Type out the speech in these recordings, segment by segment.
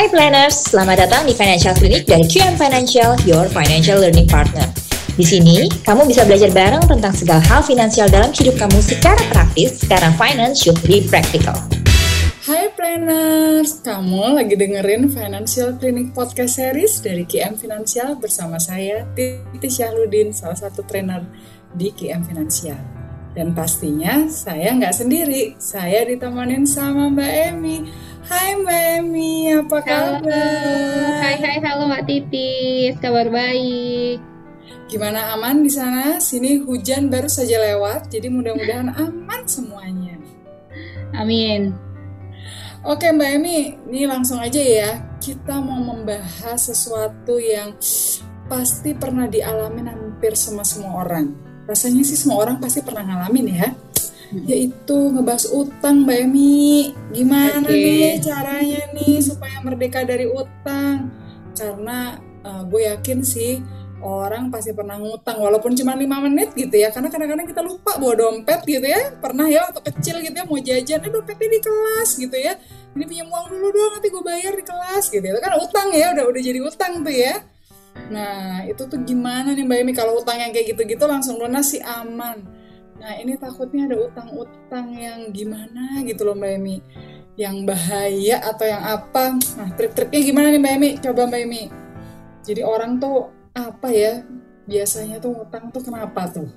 Hai planners, selamat datang di Financial Clinic dari QM Financial, your financial learning partner. Di sini, kamu bisa belajar bareng tentang segala hal finansial dalam hidup kamu secara praktis, karena finance should be practical. Hai planners, kamu lagi dengerin Financial Clinic Podcast Series dari QM Financial bersama saya, Titi Syahrudin, salah satu trainer di QM Financial. Dan pastinya saya nggak sendiri, saya ditemanin sama Mbak Emi. Hai Mbak Emi, apa kabar? Halo. Hai hai halo Mbak Titis, kabar baik. Gimana aman di sana? Sini hujan baru saja lewat, jadi mudah-mudahan aman semuanya. Amin. Oke Mbak Emi, ini langsung aja ya. Kita mau membahas sesuatu yang pasti pernah dialami hampir sama semua orang. Rasanya sih semua orang pasti pernah ngalamin ya. Yaitu ngebahas utang Mbak Emi. Gimana Oke. nih caranya nih supaya merdeka dari utang? Karena eh, gue yakin sih orang pasti pernah ngutang walaupun cuma lima menit gitu ya. Karena kadang-kadang kita lupa bawa dompet gitu ya. Pernah ya waktu kecil gitu ya mau jajan eh dompetnya di kelas gitu ya. Ini pinjam uang dulu doang nanti gue bayar di kelas gitu itu kan utang ya udah udah jadi utang tuh ya. Nah itu tuh gimana nih mbak Emi? Kalau utang yang kayak gitu-gitu langsung lunas sih aman nah ini takutnya ada utang-utang yang gimana gitu loh mbak Emi. Yang bahaya atau yang apa? Nah trik-triknya gimana nih mbak Emi? Coba mbak Emi. Jadi orang tuh apa ya? Biasanya tuh utang tuh kenapa tuh?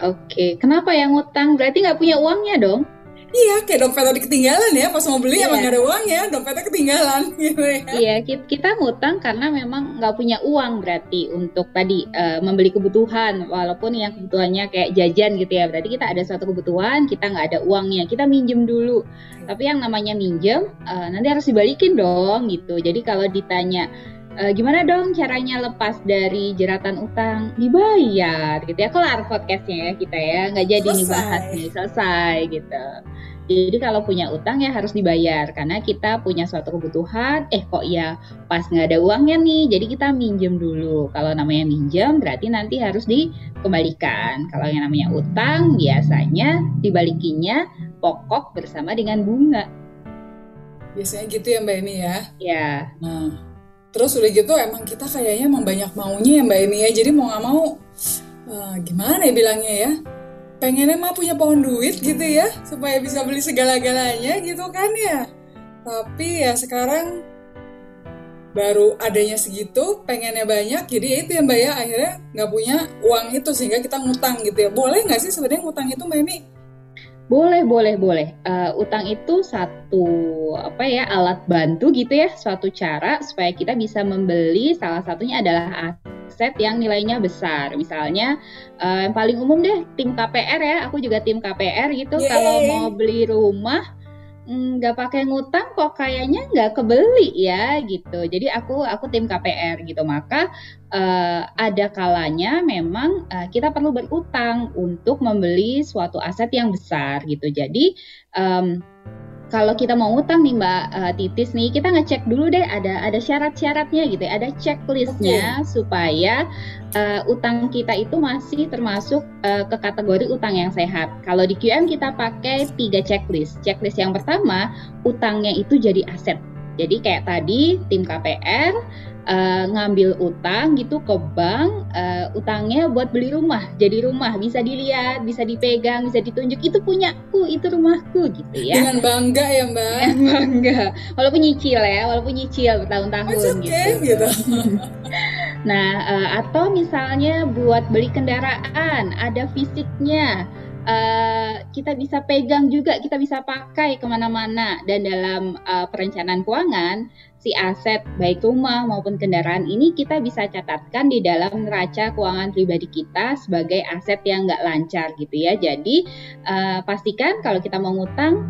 Oke, kenapa yang ngutang? Berarti nggak punya uangnya dong? Iya, kayak dompet tadi ketinggalan ya. Pas mau beli Iya. emang gak ada uangnya, dompetnya ketinggalan gitu ya. Iya, ki- kita ngutang karena memang nggak punya uang berarti untuk tadi eh, membeli kebutuhan, walaupun yang kebutuhannya kayak jajan gitu ya. Berarti kita ada suatu kebutuhan, kita nggak ada uangnya, kita minjem dulu. Tapi yang namanya minjem eh, nanti harus dibalikin dong gitu. Jadi kalau ditanya "Eh, gimana dong caranya lepas dari jeratan utang? Dibayar gitu ya. Kelar podcastnya ya kita ya. Nggak jadi nih bahas nih. Selesai gitu. Jadi kalau punya utang ya harus dibayar. Karena kita punya suatu kebutuhan. Eh kok ya pas nggak ada uangnya nih? Jadi kita minjem dulu. Kalau namanya minjem berarti nanti harus dikembalikan. Kalau yang namanya utang biasanya dibalikinnya pokok bersama dengan bunga. Biasanya gitu ya Mbak Emi ya. ya Nah, terus udah gitu emang kita kayaknya emang banyak maunya ya Mbak Emi ya. Jadi mau nggak mau, eh, gimana ya bilangnya ya? Pengennya mah punya pohon duit gitu ya, supaya bisa beli segala-galanya gitu kan ya. Tapi ya sekarang baru adanya segitu, pengennya banyak, jadi ya itu ya Mbak ya akhirnya nggak punya uang itu sehingga kita ngutang gitu ya. Boleh nggak sih sebenarnya ngutang itu Mbak Emi? Boleh, boleh, boleh. Eh, utang itu satu apa ya alat bantu gitu ya, suatu cara supaya kita bisa membeli. Salah satunya adalah aset yang nilainya besar. Misalnya eh, yang paling umum deh tim KPR ya. Aku juga tim KPR gitu. Yeay. Kalau mau beli rumah mm, nggak pakai ngutang kok kayaknya nggak kebeli ya gitu. Jadi aku aku tim KPR gitu. Maka eh, ada kalanya memang eh, kita perlu berutang untuk membeli suatu aset yang besar gitu. Jadi em, kalau kita mau utang nih Mbak eh, Titis nih, kita ngecek dulu deh ada ada syarat-syaratnya gitu, ya, ada checklistnya supaya eh, utang kita itu masih termasuk eh, ke kategori utang yang sehat. Kalau di QM kita pakai tiga checklist. Checklist yang pertama, utangnya itu jadi aset. Jadi kayak tadi tim KPR eh, ngambil utang gitu ke bank, eh, utangnya buat beli rumah. Jadi rumah bisa dilihat, bisa dipegang, bisa ditunjuk itu punyaku, itu rumahku gitu ya. Dengan bangga ya Mbak. Bangga. Walaupun nyicil ya, walaupun nyicil bertahun-tahun okay gitu. gitu. Nah, eh, atau misalnya buat beli kendaraan, ada fisiknya. Eh, kita bisa pegang juga, kita bisa pakai ke mana-mana. Dan dalam eh, perencanaan keuangan, si aset baik rumah maupun kendaraan ini kita bisa catatkan di dalam neraca keuangan pribadi kita sebagai aset yang nggak lancar gitu ya. Jadi eh, pastikan kalau kita mau ngutang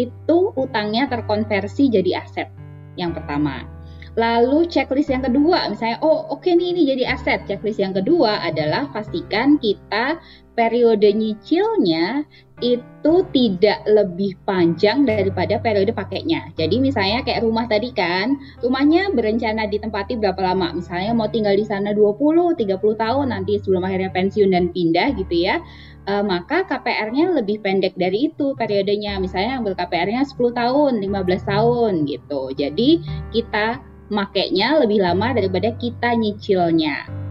itu utangnya terkonversi jadi aset yang pertama. Lalu checklist yang kedua, misalnya, oh oke nih ini jadi aset. Checklist yang kedua adalah pastikan kita periode nyicilnya itu tidak lebih panjang daripada periode pakainya. Jadi misalnya kayak rumah tadi kan, rumahnya berencana ditempati berapa lama? Misalnya mau tinggal di sana 20, 30 tahun nanti sebelum akhirnya pensiun dan pindah gitu ya. E, maka KPR-nya lebih pendek dari itu periodenya. Misalnya ambil KPR-nya 10 tahun, 15 tahun gitu. Jadi kita makainya lebih lama daripada kita nyicilnya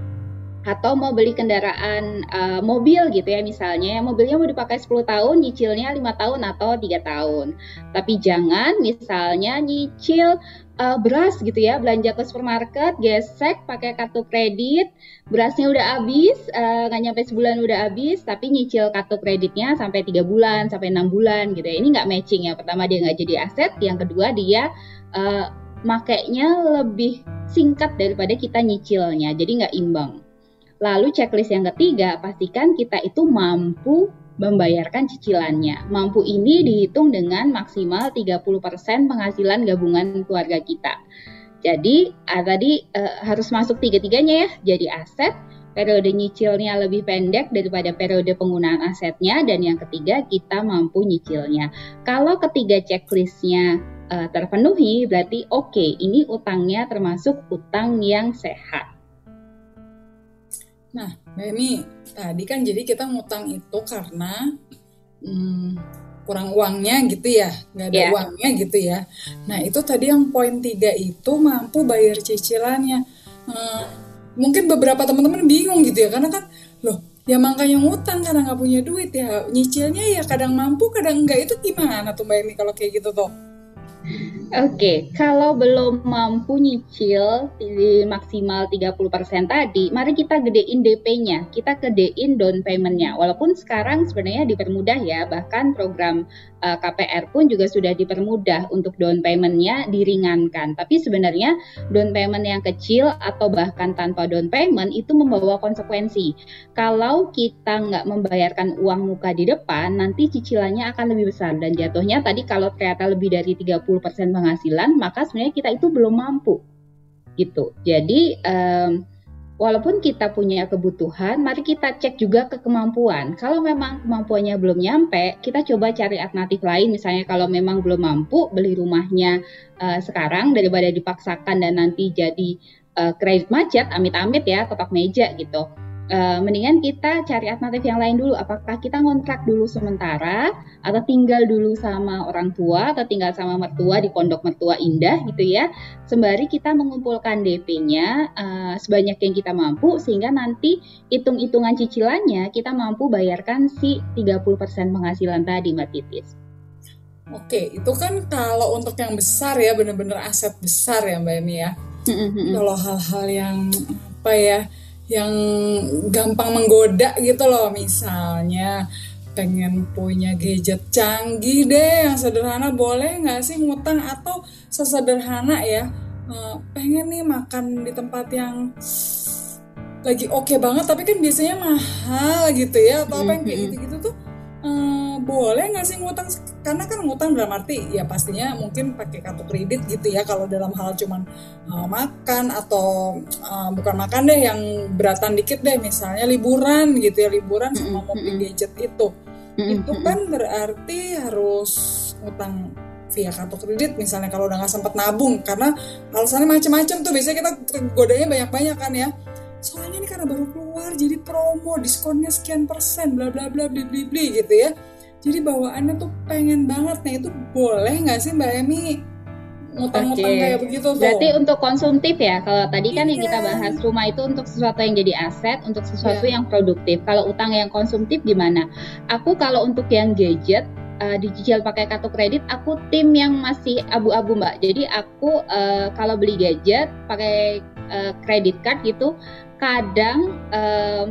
atau mau beli kendaraan uh, mobil gitu ya misalnya. Mobilnya mau dipakai 10 tahun nyicilnya lima tahun atau tiga tahun. Tapi jangan misalnya nyicil uh, beras gitu ya. Belanja ke supermarket gesek pakai kartu kredit. Berasnya udah habis eh, nggak uh, nyampe sebulan udah habis tapi nyicil kartu kreditnya sampai tiga bulan sampai enam bulan gitu ya. Ini nggak matching ya. Pertama dia nggak jadi aset. Yang kedua dia uh, makainya lebih singkat daripada kita nyicilnya. Jadi nggak imbang Lalu checklist yang ketiga, pastikan kita itu mampu membayarkan cicilannya. Mampu ini dihitung dengan maksimal 30% penghasilan gabungan keluarga kita. Jadi uh, tadi uh, harus masuk tiga-tiganya ya. Jadi aset, periode nyicilnya lebih pendek daripada periode penggunaan asetnya dan yang ketiga kita mampu nyicilnya. Kalau ketiga checklistnya uh, terpenuhi berarti oke okay, ini utangnya termasuk utang yang sehat. Nah, Mbak Emi, tadi kan jadi kita ngutang itu karena hmm, kurang uangnya gitu ya, nggak ada yeah. uangnya gitu ya. Nah, itu tadi yang poin tiga itu mampu bayar cicilannya. Hmm, mungkin beberapa teman-teman bingung gitu ya, karena kan, loh, ya makanya ngutang karena nggak punya duit ya, nyicilnya ya kadang mampu, kadang enggak itu gimana tuh Mbak Emi kalau kayak gitu tuh? Oke, okay. kalau belum mampu nyicil di maksimal 30% tadi, mari kita gedein DP-nya, kita gedein down payment-nya. Walaupun sekarang sebenarnya dipermudah ya, bahkan program uh, eh, KPR pun juga sudah dipermudah untuk down payment-nya diringankan. Tapi sebenarnya down payment yang kecil atau bahkan tanpa down payment itu membawa konsekuensi. Kalau kita nggak membayarkan uang muka di depan, nanti cicilannya akan lebih besar dan jatuhnya tadi kalau ternyata lebih dari 30% penghasilan, maka sebenarnya kita itu belum mampu gitu. Jadi um, walaupun kita punya kebutuhan, mari kita cek juga ke kemampuan. Kalau memang kemampuannya belum nyampe, kita coba cari alternatif lain. Misalnya kalau memang belum mampu beli rumahnya uh, sekarang daripada dipaksakan dan nanti jadi uh, kredit macet, amit-amit ya, kotak meja gitu uh, mendingan kita cari alternatif yang lain dulu. Apakah kita ngontrak dulu sementara atau tinggal dulu sama orang tua atau tinggal sama mertua di pondok mertua indah gitu ya. Sembari kita mengumpulkan DP-nya uh, eh, sebanyak yang kita mampu sehingga nanti hitung-hitungan cicilannya kita mampu bayarkan si 30% penghasilan tadi Mbak Titis. Oke, itu kan kalau untuk yang besar ya, benar-benar aset besar ya Mbak Emi ya. Kalau hal-hal yang apa ya, yang gampang menggoda gitu loh. Misalnya pengen punya gadget canggih deh yang sederhana boleh nggak sih ngutang? Atau sesederhana ya uh, pengen nih makan di tempat yang lagi oke okay banget tapi kan biasanya mahal gitu ya atau apa yang kayak gitu-gitu tuh uh, boleh nggak sih ngutang karena kan ngutang dalam arti ya pastinya mungkin pakai kartu kredit gitu ya kalau dalam hal cuman uh, makan atau uh, bukan makan deh yang beratan dikit deh misalnya liburan gitu ya liburan sama mobil gadget itu. Itu kan berarti harus ngutang via kartu kredit misalnya kalau udah nggak sempat nabung karena alasannya macam-macam tuh biasanya kita godanya banyak-banyak kan ya. Soalnya ini karena baru keluar jadi promo diskonnya sekian persen bla bla bla bli bli bli gitu ya jadi bawaannya tuh pengen banget nih itu boleh nggak sih Mbak Emi ngutang-ngutang okay. kayak begitu tuh. Berarti untuk konsumtif ya. Kalau tadi kan yang kita iya. bahas rumah itu untuk sesuatu yang jadi aset, untuk sesuatu yeah. yang produktif. Kalau utang yang konsumtif gimana? Aku kalau untuk yang gadget uh, dicicil pakai kartu kredit, aku tim yang masih abu-abu mbak. Jadi aku uh, kalau beli gadget pakai uh, credit card gitu, kadang uh,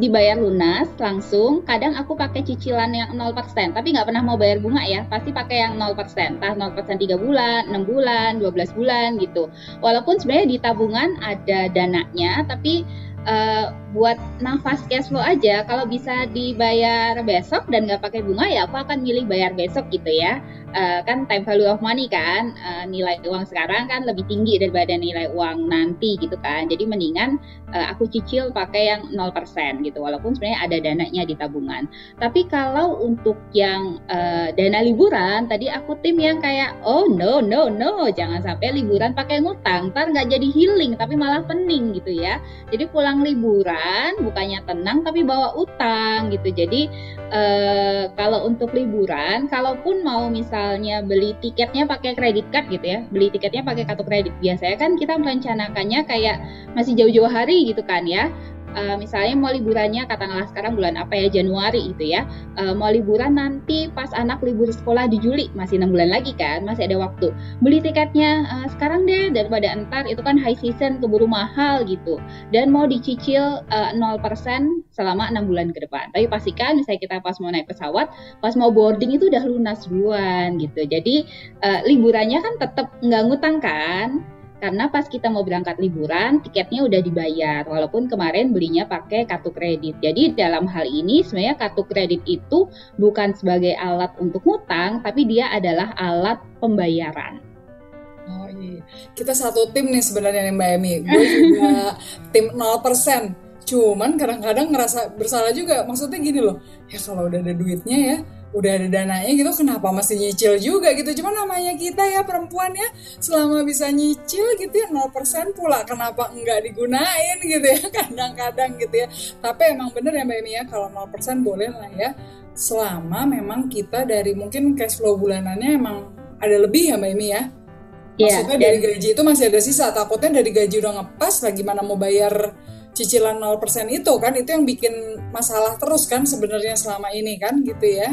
dibayar lunas langsung, kadang aku pakai cicilan yang 0%, tapi nggak pernah mau bayar bunga ya, pasti pakai yang 0%, entah 0% 3 bulan, 6 bulan, 12 bulan gitu. Walaupun sebenarnya di tabungan ada dananya, tapi uh, buat nafas cash flow aja kalau bisa dibayar besok dan nggak pakai bunga ya aku akan milih bayar besok gitu ya. Uh, kan time value of money kan uh, nilai uang sekarang kan lebih tinggi daripada nilai uang nanti gitu kan. Jadi mendingan uh, aku cicil pakai yang 0% gitu walaupun sebenarnya ada dananya di tabungan. Tapi kalau untuk yang uh, dana liburan tadi aku tim yang kayak oh no no no jangan sampai liburan pakai ngutang ntar nggak jadi healing tapi malah pening gitu ya. Jadi pulang liburan bukannya tenang tapi bawa utang gitu jadi uh, kalau untuk liburan kalaupun mau misal misalnya beli tiketnya pakai kredit card gitu ya, beli tiketnya pakai kartu kredit. Biasanya kan kita merencanakannya kayak masih jauh-jauh hari gitu kan ya uh, misalnya mau liburannya katakanlah sekarang bulan apa ya Januari itu ya. Uh, mau liburan nanti pas anak libur sekolah di Juli masih enam bulan lagi kan masih ada waktu. Beli tiketnya uh, sekarang deh daripada entar itu kan high season keburu mahal gitu. Dan mau dicicil uh, 0% selama enam bulan ke depan. Tapi pastikan misalnya kita pas mau naik pesawat pas mau boarding itu udah lunas duluan gitu. Jadi uh, liburannya kan tetap nggak ngutang kan karena pas kita mau berangkat liburan tiketnya udah dibayar walaupun kemarin belinya pakai kartu kredit. Jadi dalam hal ini sebenarnya kartu kredit itu bukan sebagai alat untuk ngutang tapi dia adalah alat pembayaran. Oh iya, kita satu tim nih sebenarnya nih Mbak Emi. Gue juga tim 0%. Cuman kadang-kadang ngerasa bersalah juga. Maksudnya gini loh, ya kalau udah ada duitnya ya, udah ada dananya gitu kenapa masih nyicil juga gitu? Cuma namanya kita ya perempuan ya selama bisa nyicil gitu ya 0% pula. Kenapa enggak digunain gitu ya kadang-kadang gitu ya. Tapi emang bener ya Mbak Emi ya kalau 0% boleh lah ya. Selama memang kita dari mungkin cash flow bulanannya emang ada lebih ya Mbak Emi ya. Iya, maksudnya yeah, dari gaji itu masih ada sisa. Takutnya dari gaji udah ngepas lagi mana mau bayar cicilan 0% itu kan itu yang bikin masalah terus kan sebenarnya selama ini kan gitu ya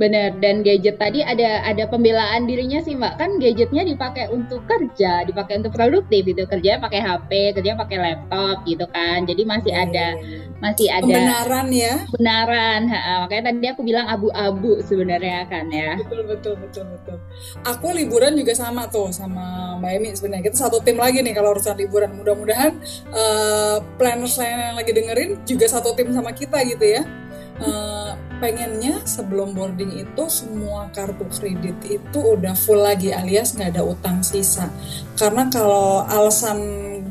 Bener, dan gadget tadi ada ada pembelaan dirinya sih mbak, kan gadgetnya dipakai untuk kerja, dipakai untuk produktif gitu, kerja pakai HP, kerja pakai laptop gitu kan, jadi masih iya, ada iya, iya. masih ada kebenaran ya, benaran, ha, makanya tadi aku bilang abu-abu sebenarnya kan ya. Betul betul betul betul. Aku liburan juga sama tuh sama Mbak Emi sebenarnya. Kita satu tim lagi nih kalau urusan liburan, mudah-mudahan uh, planners yang lagi dengerin juga satu tim sama kita gitu ya uh, pengennya sebelum boarding itu semua kartu kredit itu udah full lagi alias nggak ada utang sisa. Karena kalau alasan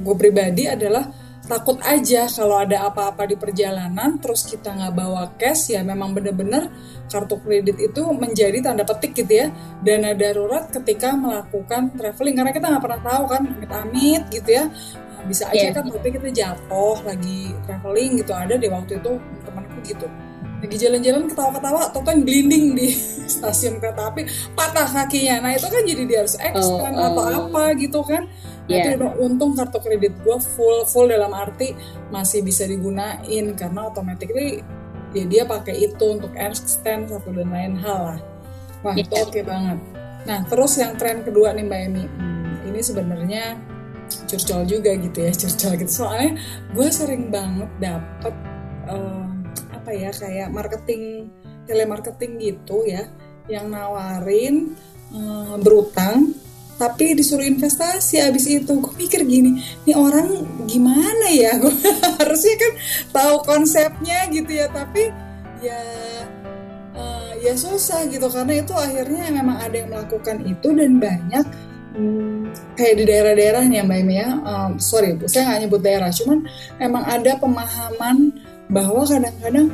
gue pribadi adalah takut aja kalau ada apa-apa di perjalanan terus kita nggak bawa cash ya memang bener-bener kartu kredit itu menjadi tanda petik gitu ya dana darurat ketika melakukan traveling. Karena kita nggak pernah tahu kan amit-amit gitu ya. Bisa aja yeah. kan tapi kita jatuh lagi traveling gitu. Ada di waktu itu temanku gitu lagi jalan-jalan ketawa-ketawa atau kan blinding di stasiun kereta api patah kakinya nah itu kan jadi dia harus extend oh, oh. atau apa gitu kan nah, yeah. itu untung kartu kredit gue full full dalam arti masih bisa digunain karena otomatis ya dia pakai itu untuk extend satu dan lain hal lah wah yeah. itu oke okay banget nah terus yang tren kedua nih mbak Emi hmm, ini sebenarnya curcol juga gitu ya curcol gitu soalnya gue sering banget dapet uh, apa ya kayak marketing telemarketing gitu ya yang nawarin uh, berutang tapi disuruh investasi abis itu. Gue pikir gini nih orang gimana ya? Gue harusnya kan tahu konsepnya gitu ya tapi ya uh, ya susah gitu karena itu akhirnya memang ada yang melakukan itu dan banyak hmm, kayak di daerah-daerahnya mbak Emi ya. Um, sorry saya nggak nyebut daerah cuman emang ada pemahaman bahwa kadang-kadang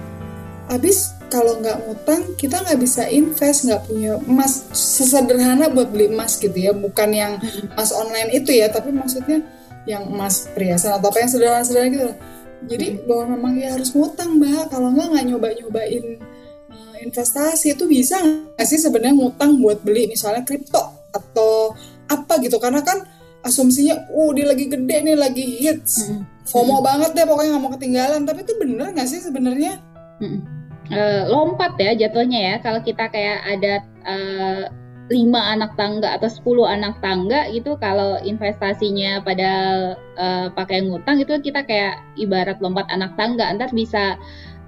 habis kalau nggak ngutang kita nggak bisa invest nggak punya emas. Sesederhana buat beli emas gitu ya. Bukan yang emas online itu ya tapi maksudnya yang emas perhiasan atau apa yang sederhana-sederhana gitu. Jadi bahwa memang ya harus ngutang mbak. Kalau nggak nggak nyoba-nyobain uh, investasi itu bisa nggak sih sebenarnya ngutang buat beli misalnya kripto atau apa gitu? Karena kan asumsinya, uh dia lagi gede nih lagi hits, FOMO banget deh pokoknya nggak mau ketinggalan. Tapi itu bener nggak sih sebenarnya? Uh, lompat ya jatuhnya ya. Kalau kita kayak ada uh, lima anak tangga atau 10 anak tangga gitu kalau investasinya pada uh, pakai ngutang itu kita kayak ibarat lompat anak tangga ntar bisa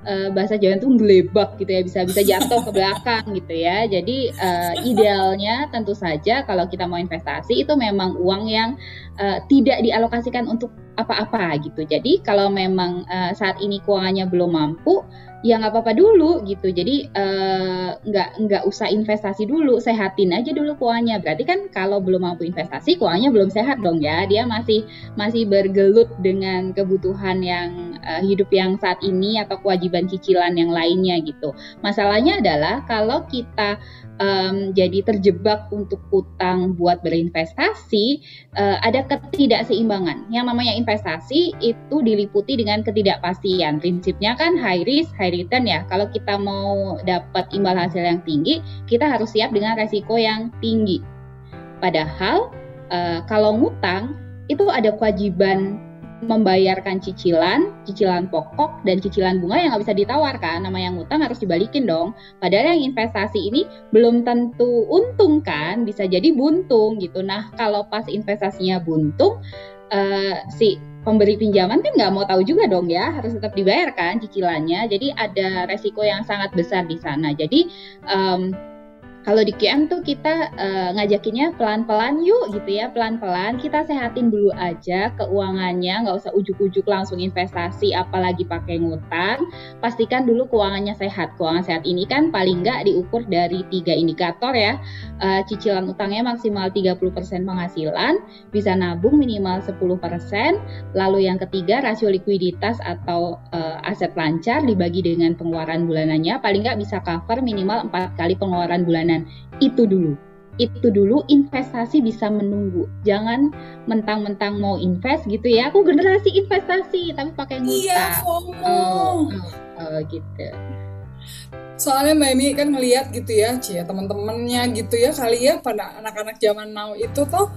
uh, bahasa Jawa itu gelebak gitu ya bisa bisa jatuh ke belakang gitu ya. Jadi uh, idealnya tentu saja kalau kita mau investasi itu memang uang yang uh, tidak dialokasikan untuk apa-apa gitu. Jadi kalau memang uh, saat ini keuangannya belum mampu ya nggak apa-apa dulu gitu. Jadi uh, nggak nggak usah investasi dulu sehatin aja dulu keuangannya. Berarti kan kalau belum mampu investasi keuangannya belum sehat dong ya. Dia masih masih bergelut dengan kebutuhan yang uh, hidup yang saat ini atau kewajiban cicilan yang lainnya gitu masalahnya adalah kalau kita um, jadi terjebak untuk utang buat berinvestasi, uh, ada ketidakseimbangan. Yang namanya investasi itu diliputi dengan ketidakpastian. Prinsipnya kan high risk, high return ya. Kalau kita mau dapat imbal hasil yang tinggi, kita harus siap dengan resiko yang tinggi. Padahal uh, kalau ngutang itu ada kewajiban membayarkan cicilan, cicilan pokok dan cicilan bunga yang nggak bisa ditawarkan. Nama yang utang harus dibalikin dong. Padahal yang investasi ini belum tentu untung kan, bisa jadi buntung gitu. Nah kalau pas investasinya buntung, uh, si pemberi pinjaman kan nggak mau tahu juga dong ya, harus tetap dibayarkan cicilannya. Jadi ada resiko yang sangat besar di sana. Jadi um, kalau di QM tuh kita uh, ngajakinnya pelan-pelan yuk gitu ya, pelan-pelan kita sehatin dulu aja keuangannya, nggak usah ujuk-ujuk langsung investasi apalagi pakai ngutang. Pastikan dulu keuangannya sehat. Keuangan sehat ini kan paling nggak diukur dari tiga indikator ya. Uh, cicilan utangnya maksimal 30% penghasilan, bisa nabung minimal 10%, lalu yang ketiga rasio likuiditas atau uh, aset lancar dibagi dengan pengeluaran bulanannya paling nggak bisa cover minimal empat kali pengeluaran bulanan itu dulu. Itu dulu investasi bisa menunggu. Jangan mentang-mentang mau invest gitu ya. Aku generasi investasi tapi pakai ngutang iya FOMO oh, oh, oh, gitu. Soalnya Mbak Emi kan ngeliat gitu ya cia teman-temannya gitu ya kali ya pada anak-anak zaman now itu tuh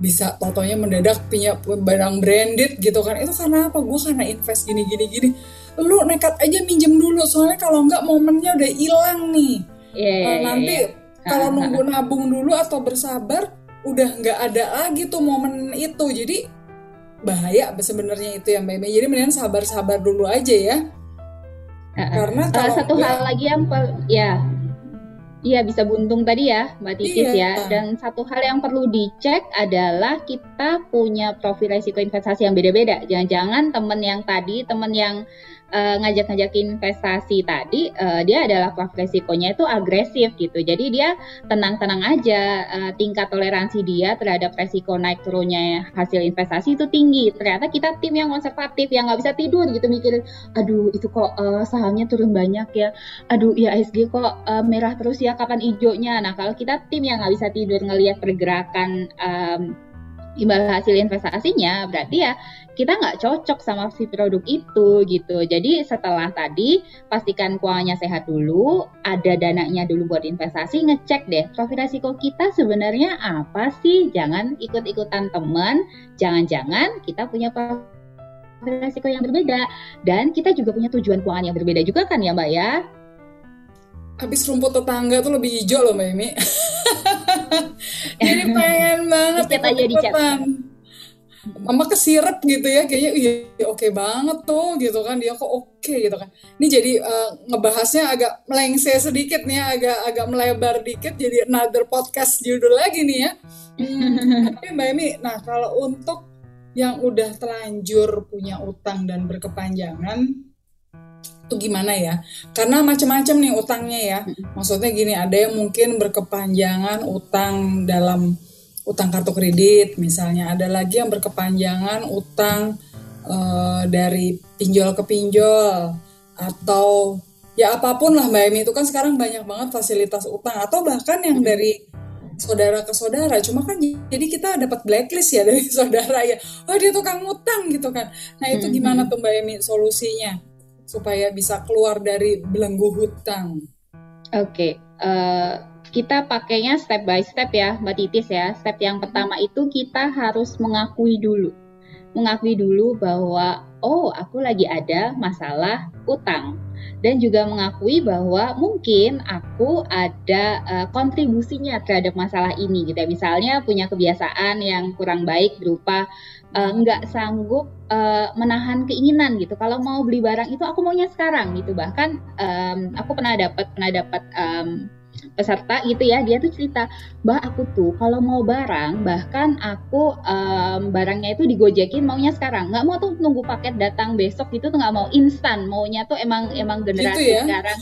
bisa totonya mendadak punya barang branded gitu kan. Itu karena apa? Gue karena invest gini gini gini. Lu nekat aja minjem dulu soalnya kalau nggak momennya udah hilang nih yeah, iya, uh, nanti yeah. kalau nunggu nabung dulu atau bersabar udah nggak ada lagi tuh momen itu. Jadi bahaya sebenarnya itu ya mbak jadi mendingan sabar-sabar dulu aja ya. Karena kalau satu enggak, hal lagi yang ya Iya bisa buntung tadi ya Mbak Titis iya. ya. Dan satu hal yang perlu dicek adalah kita punya profil resiko investasi yang beda-beda. Jangan-jangan temen yang tadi, temen yang uh, ngajak-ngajakin investasi tadi uh, dia adalah profil resikonya itu agresif gitu. Jadi dia tenang-tenang aja uh, tingkat toleransi dia terhadap resiko naik turunnya hasil investasi itu tinggi. Ternyata kita tim yang konservatif yang nggak bisa tidur gitu mikir, aduh itu kok uh, sahamnya turun banyak ya, aduh ya ISG kok uh, merah terus ya kapan hijaunya. Nah kalau kita tim yang nggak bisa tidur ngelihat pergerakan um, imbal hasil investasinya berarti ya kita nggak cocok sama si produk itu gitu. Jadi setelah tadi pastikan keuangannya sehat dulu, ada dananya dulu buat investasi, ngecek deh profil resiko kita sebenarnya apa sih? Jangan ikut-ikutan teman, jangan-jangan kita punya profil resiko yang berbeda dan kita juga punya tujuan keuangan yang berbeda juga kan ya Mbak ya? Habis rumput tetangga tuh lebih hijau loh Mbak Imi. Jadi pengen banget ikut aja di chat. mama kesirep gitu ya kayaknya iya oke okay banget tuh gitu kan. Dia kok oke okay, gitu kan. Ini jadi uh, ngebahasnya agak melengse sedikit nih ya, agak agak melebar dikit. Jadi another podcast judul lagi nih ya. Hmm, tapi mbak Emi nah kalau untuk yang udah telanjur punya utang dan berkepanjangan itu gimana ya? Karena macam-macam nih utangnya ya. Maksudnya gini, ada yang mungkin berkepanjangan utang dalam utang kartu kredit misalnya. Ada lagi yang berkepanjangan utang uh, dari pinjol ke pinjol atau ya apa pun lah Mbak Emi. Itu kan sekarang banyak banget fasilitas utang atau bahkan yang dari saudara ke saudara. Cuma kan jadi kita dapat blacklist ya dari saudara ya. Oh dia tukang utang gitu kan. Nah itu gimana tuh Mbak Emi solusinya supaya bisa keluar dari belenggu hutang oke okay. uh, eh, kita pakainya step by step ya Mbak Titis ya. Step yang pertama itu kita harus mengakui dulu. Mengakui dulu bahwa oh aku lagi ada masalah utang. Dan juga mengakui bahwa mungkin aku ada uh, kontribusinya terhadap masalah ini gitu ya. Misalnya punya kebiasaan yang kurang baik berupa uh, nggak sanggup uh, menahan keinginan gitu. Kalau mau beli barang itu aku maunya sekarang gitu. Bahkan um, aku pernah dapat pernah dapat um, peserta gitu ya dia tuh cerita mbak aku tuh kalau mau barang bahkan aku um, barangnya itu digojekin maunya sekarang nggak mau tuh nunggu paket datang besok gitu tuh nggak mau instan maunya tuh emang emang generasi gitu ya? sekarang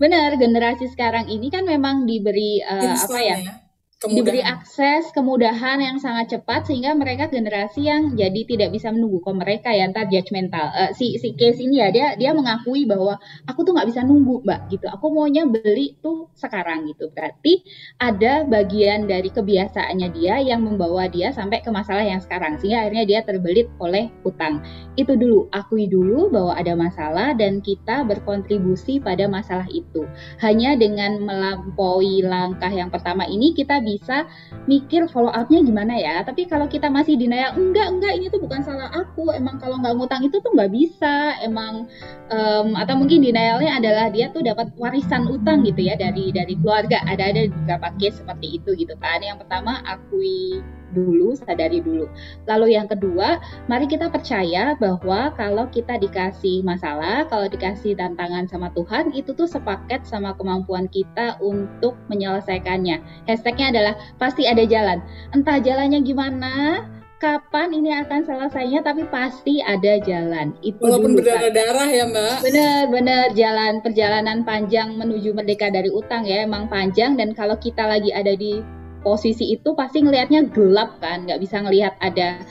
benar generasi sekarang ini kan memang diberi uh, apa ya, ya? Kemudahan. diberi akses kemudahan yang sangat cepat sehingga mereka generasi yang jadi tidak bisa menunggu. Kok mereka ya entar judgmental uh, si si case ini ya dia dia mengakui bahwa aku tuh nggak bisa nunggu mbak gitu. Aku maunya beli tuh sekarang gitu. Berarti ada bagian dari kebiasaannya dia yang membawa dia sampai ke masalah yang sekarang sehingga akhirnya dia terbelit oleh utang itu dulu. Akui dulu bahwa ada masalah dan kita berkontribusi pada masalah itu. Hanya dengan melampaui langkah yang pertama ini kita bisa mikir follow up-nya gimana ya. Tapi kalau kita masih denial, enggak, enggak, ini tuh bukan salah aku. Emang kalau nggak ngutang itu tuh nggak bisa. Emang um, atau mungkin denialnya adalah dia tuh dapat warisan utang gitu ya dari dari keluarga. Ada ada beberapa case seperti itu gitu kan. Yang pertama akui dulu, sadari dulu. Lalu yang kedua, mari kita percaya bahwa kalau kita dikasih masalah, kalau dikasih tantangan sama Tuhan, itu tuh sepaket sama kemampuan kita untuk menyelesaikannya. Hashtagnya adalah pasti ada jalan. Entah jalannya gimana, kapan ini akan selesainya tapi pasti ada jalan itu walaupun berdarah-darah ya mbak bener-bener jalan perjalanan panjang menuju merdeka dari utang ya emang panjang dan kalau kita lagi ada di posisi itu pasti ngelihatnya gelap kan, nggak bisa ngelihat ada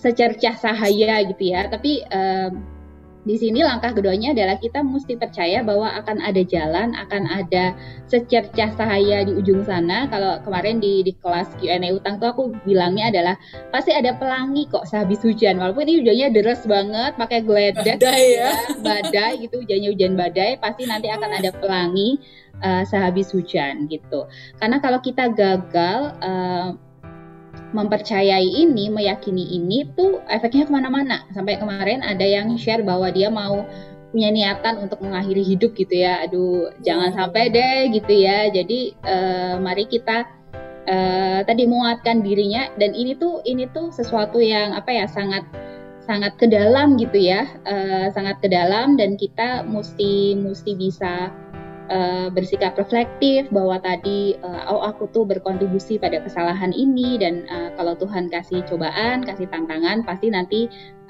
secercah cahaya gitu ya. Tapi um, di sini langkah keduanya adalah kita mesti percaya bahwa akan ada jalan, akan ada secercah cahaya di ujung sana. Kalau kemarin di, di kelas Q&A utang tuh aku bilangnya adalah pasti ada pelangi kok sehabis hujan. Walaupun ini hujannya deras banget, pakai gledek, badai ya, badai gitu, hujannya hujan badai, pasti nanti akan ada pelangi uh, sehabis hujan gitu. Karena kalau kita gagal uh, mempercayai ini, meyakini ini tuh efeknya ke mana-mana. Sampai kemarin ada yang share bahwa dia mau punya niatan untuk mengakhiri hidup gitu ya. Aduh, jangan sampai deh gitu ya. Jadi uh, mari kita uh, tadi menguatkan dirinya dan ini tuh ini tuh sesuatu yang apa ya sangat sangat ke dalam gitu ya, uh, sangat ke dalam dan kita mesti mesti bisa uh, bersikap reflektif bahwa tadi uh, oh aku tuh berkontribusi pada kesalahan ini dan uh, kalau Tuhan kasih cobaan, kasih tantangan pasti nanti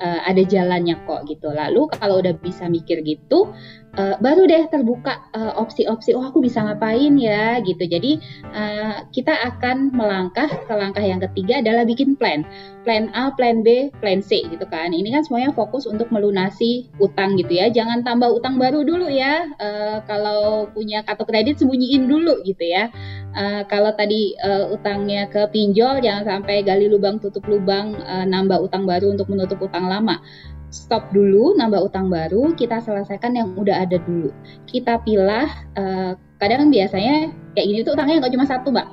uh, ada jalannya kok gitu. Lalu kalau udah bisa mikir gitu, uh, baru deh terbuka opsi-opsi uh, oh aku bisa ngapain ya gitu. Jadi uh, kita akan melangkah ke langkah yang ketiga adalah bikin plan. Plan A, plan B, plan C gitu kan. Ini kan semuanya fokus untuk melunasi utang gitu ya. Jangan tambah utang baru dulu ya. Uh, kalau punya kartu kredit sembunyiin dulu gitu ya. Uh, kalau tadi uh, utangnya ke pinjol jangan sampai gali lubang tutup lubang uh, nambah utang baru untuk menutup utang lama. Stop dulu, nambah utang baru, kita selesaikan yang udah ada dulu. Kita pilah, uh, kadang biasanya kayak gini tuh utangnya nggak cuma satu, mbak.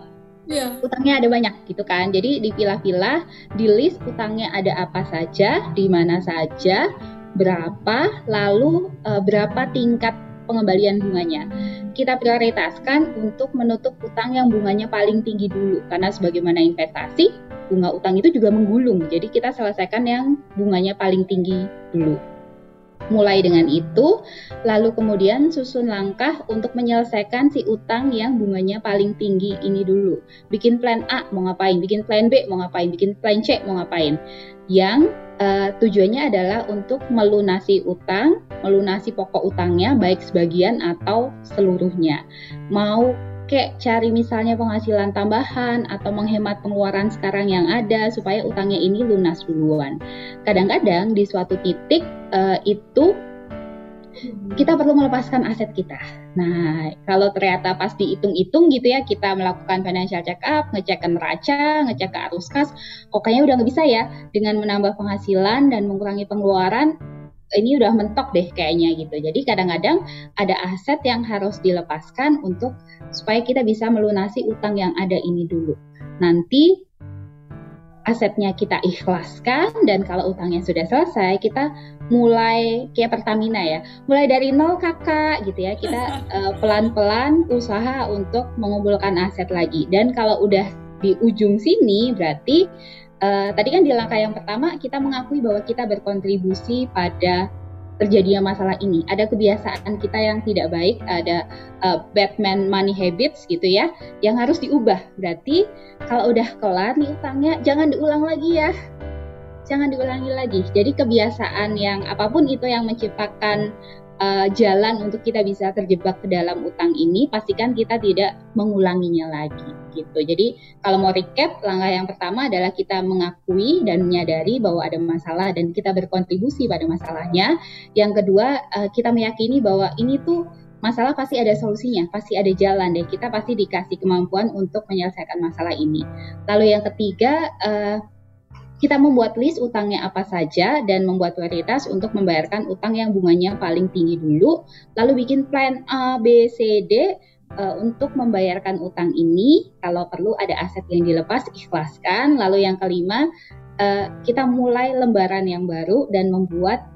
Yeah. Utangnya ada banyak gitu kan. Jadi dipilah-pilah, di list utangnya ada apa saja, di mana saja, berapa, lalu uh, berapa tingkat pengembalian bunganya. Kita prioritaskan untuk menutup utang yang bunganya paling tinggi dulu karena sebagaimana investasi, bunga utang itu juga menggulung. Jadi kita selesaikan yang bunganya paling tinggi dulu. Mulai dengan itu, lalu kemudian susun langkah untuk menyelesaikan si utang yang bunganya paling tinggi ini dulu. Bikin plan A mau ngapain, bikin plan B mau ngapain, bikin plan C mau ngapain. Yang uh, tujuannya adalah untuk melunasi utang, melunasi pokok utangnya baik sebagian atau seluruhnya. Mau kayak cari misalnya penghasilan tambahan atau menghemat pengeluaran sekarang yang ada supaya utangnya ini lunas duluan. Kadang-kadang di suatu titik uh, itu kita perlu melepaskan aset kita. Nah, kalau ternyata pas dihitung-hitung gitu ya, kita melakukan financial check up, ngecek ke neraca, ngecek ke arus kas, kok kayaknya udah nggak bisa ya dengan menambah penghasilan dan mengurangi pengeluaran, ini udah mentok deh kayaknya gitu. Jadi kadang-kadang ada aset yang harus dilepaskan untuk supaya kita bisa melunasi utang yang ada ini dulu. Nanti asetnya kita ikhlaskan dan kalau utangnya sudah selesai kita mulai kayak Pertamina ya mulai dari nol kakak gitu ya kita uh, pelan-pelan usaha untuk mengumpulkan aset lagi dan kalau udah di ujung sini berarti uh, tadi kan di langkah yang pertama kita mengakui bahwa kita berkontribusi pada terjadinya masalah ini. Ada kebiasaan kita yang tidak baik, ada uh, Batman money habits gitu ya, yang harus diubah. Berarti kalau udah kelar nih utangnya, jangan diulang lagi ya. Jangan diulangi lagi. Jadi kebiasaan yang apa pun itu yang menciptakan uh, jalan untuk kita bisa terjebak ke dalam utang ini, pastikan kita tidak mengulanginya lagi gitu. Jadi kalau mau recap, langkah yang pertama adalah kita mengakui dan menyadari bahwa ada masalah dan kita berkontribusi pada masalahnya. Yang kedua, uh, kita meyakini bahwa ini tuh masalah pasti ada solusinya, pasti ada jalan deh. Kita pasti dikasih kemampuan untuk menyelesaikan masalah ini. Lalu yang ketiga, uh, kita membuat list utangnya apa saja dan membuat prioritas untuk membayarkan utang yang bunganya paling tinggi dulu, lalu bikin plan A, B, C, D uh, untuk membayarkan utang ini. Kalau perlu ada aset yang dilepas, ikhlaskan. Lalu yang kelima, uh, kita mulai lembaran yang baru dan membuat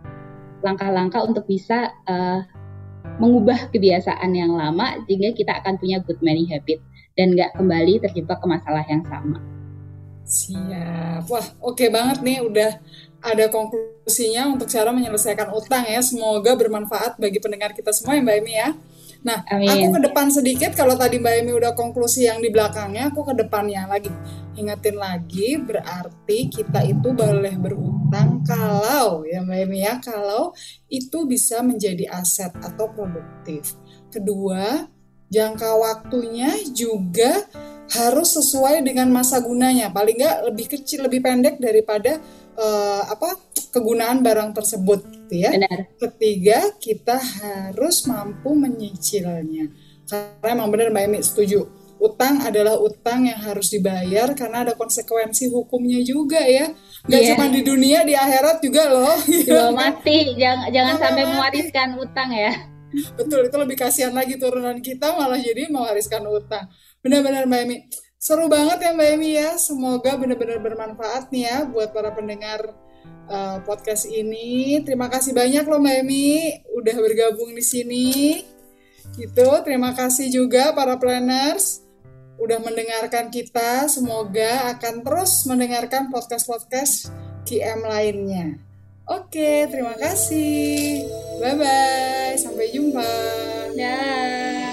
langkah-langkah untuk bisa uh, mengubah kebiasaan yang lama sehingga kita akan punya good money habit dan nggak kembali terjebak ke masalah yang sama. Siap. Wah, oke okay banget nih udah ada konklusinya untuk cara menyelesaikan utang ya. Semoga bermanfaat bagi pendengar kita semua ya Mbak Emi ya. Nah, Amin. aku ke depan sedikit kalau tadi Mbak Emi udah konklusi yang di belakangnya, aku ke depannya lagi. Ingetin lagi berarti kita itu boleh berutang kalau ya Mbak Emi ya, kalau itu bisa menjadi aset atau produktif. Kedua, jangka waktunya juga harus sesuai dengan masa gunanya paling nggak lebih kecil lebih pendek daripada uh, apa kegunaan barang tersebut gitu ya. Benar. ketiga kita harus mampu menyicilnya. Karena emang benar mbak Emi setuju. Utang adalah utang yang harus dibayar karena ada konsekuensi hukumnya juga ya. Nggak yeah. cuma di dunia di akhirat juga loh. Belum mati. Jangan jangan sampai mati. mewariskan utang ya. Betul itu lebih kasihan lagi turunan kita malah jadi mewariskan utang. Benar-benar Mbak Emi. Seru banget ya Mbak Emi ya. Semoga benar-benar bermanfaat nih ya buat para pendengar uh, podcast ini terima kasih banyak loh Mbak Emi udah bergabung di sini gitu terima kasih juga para planners udah mendengarkan kita semoga akan terus mendengarkan podcast-podcast QM lainnya Oke, terima kasih. Bye bye. Sampai jumpa. Dah.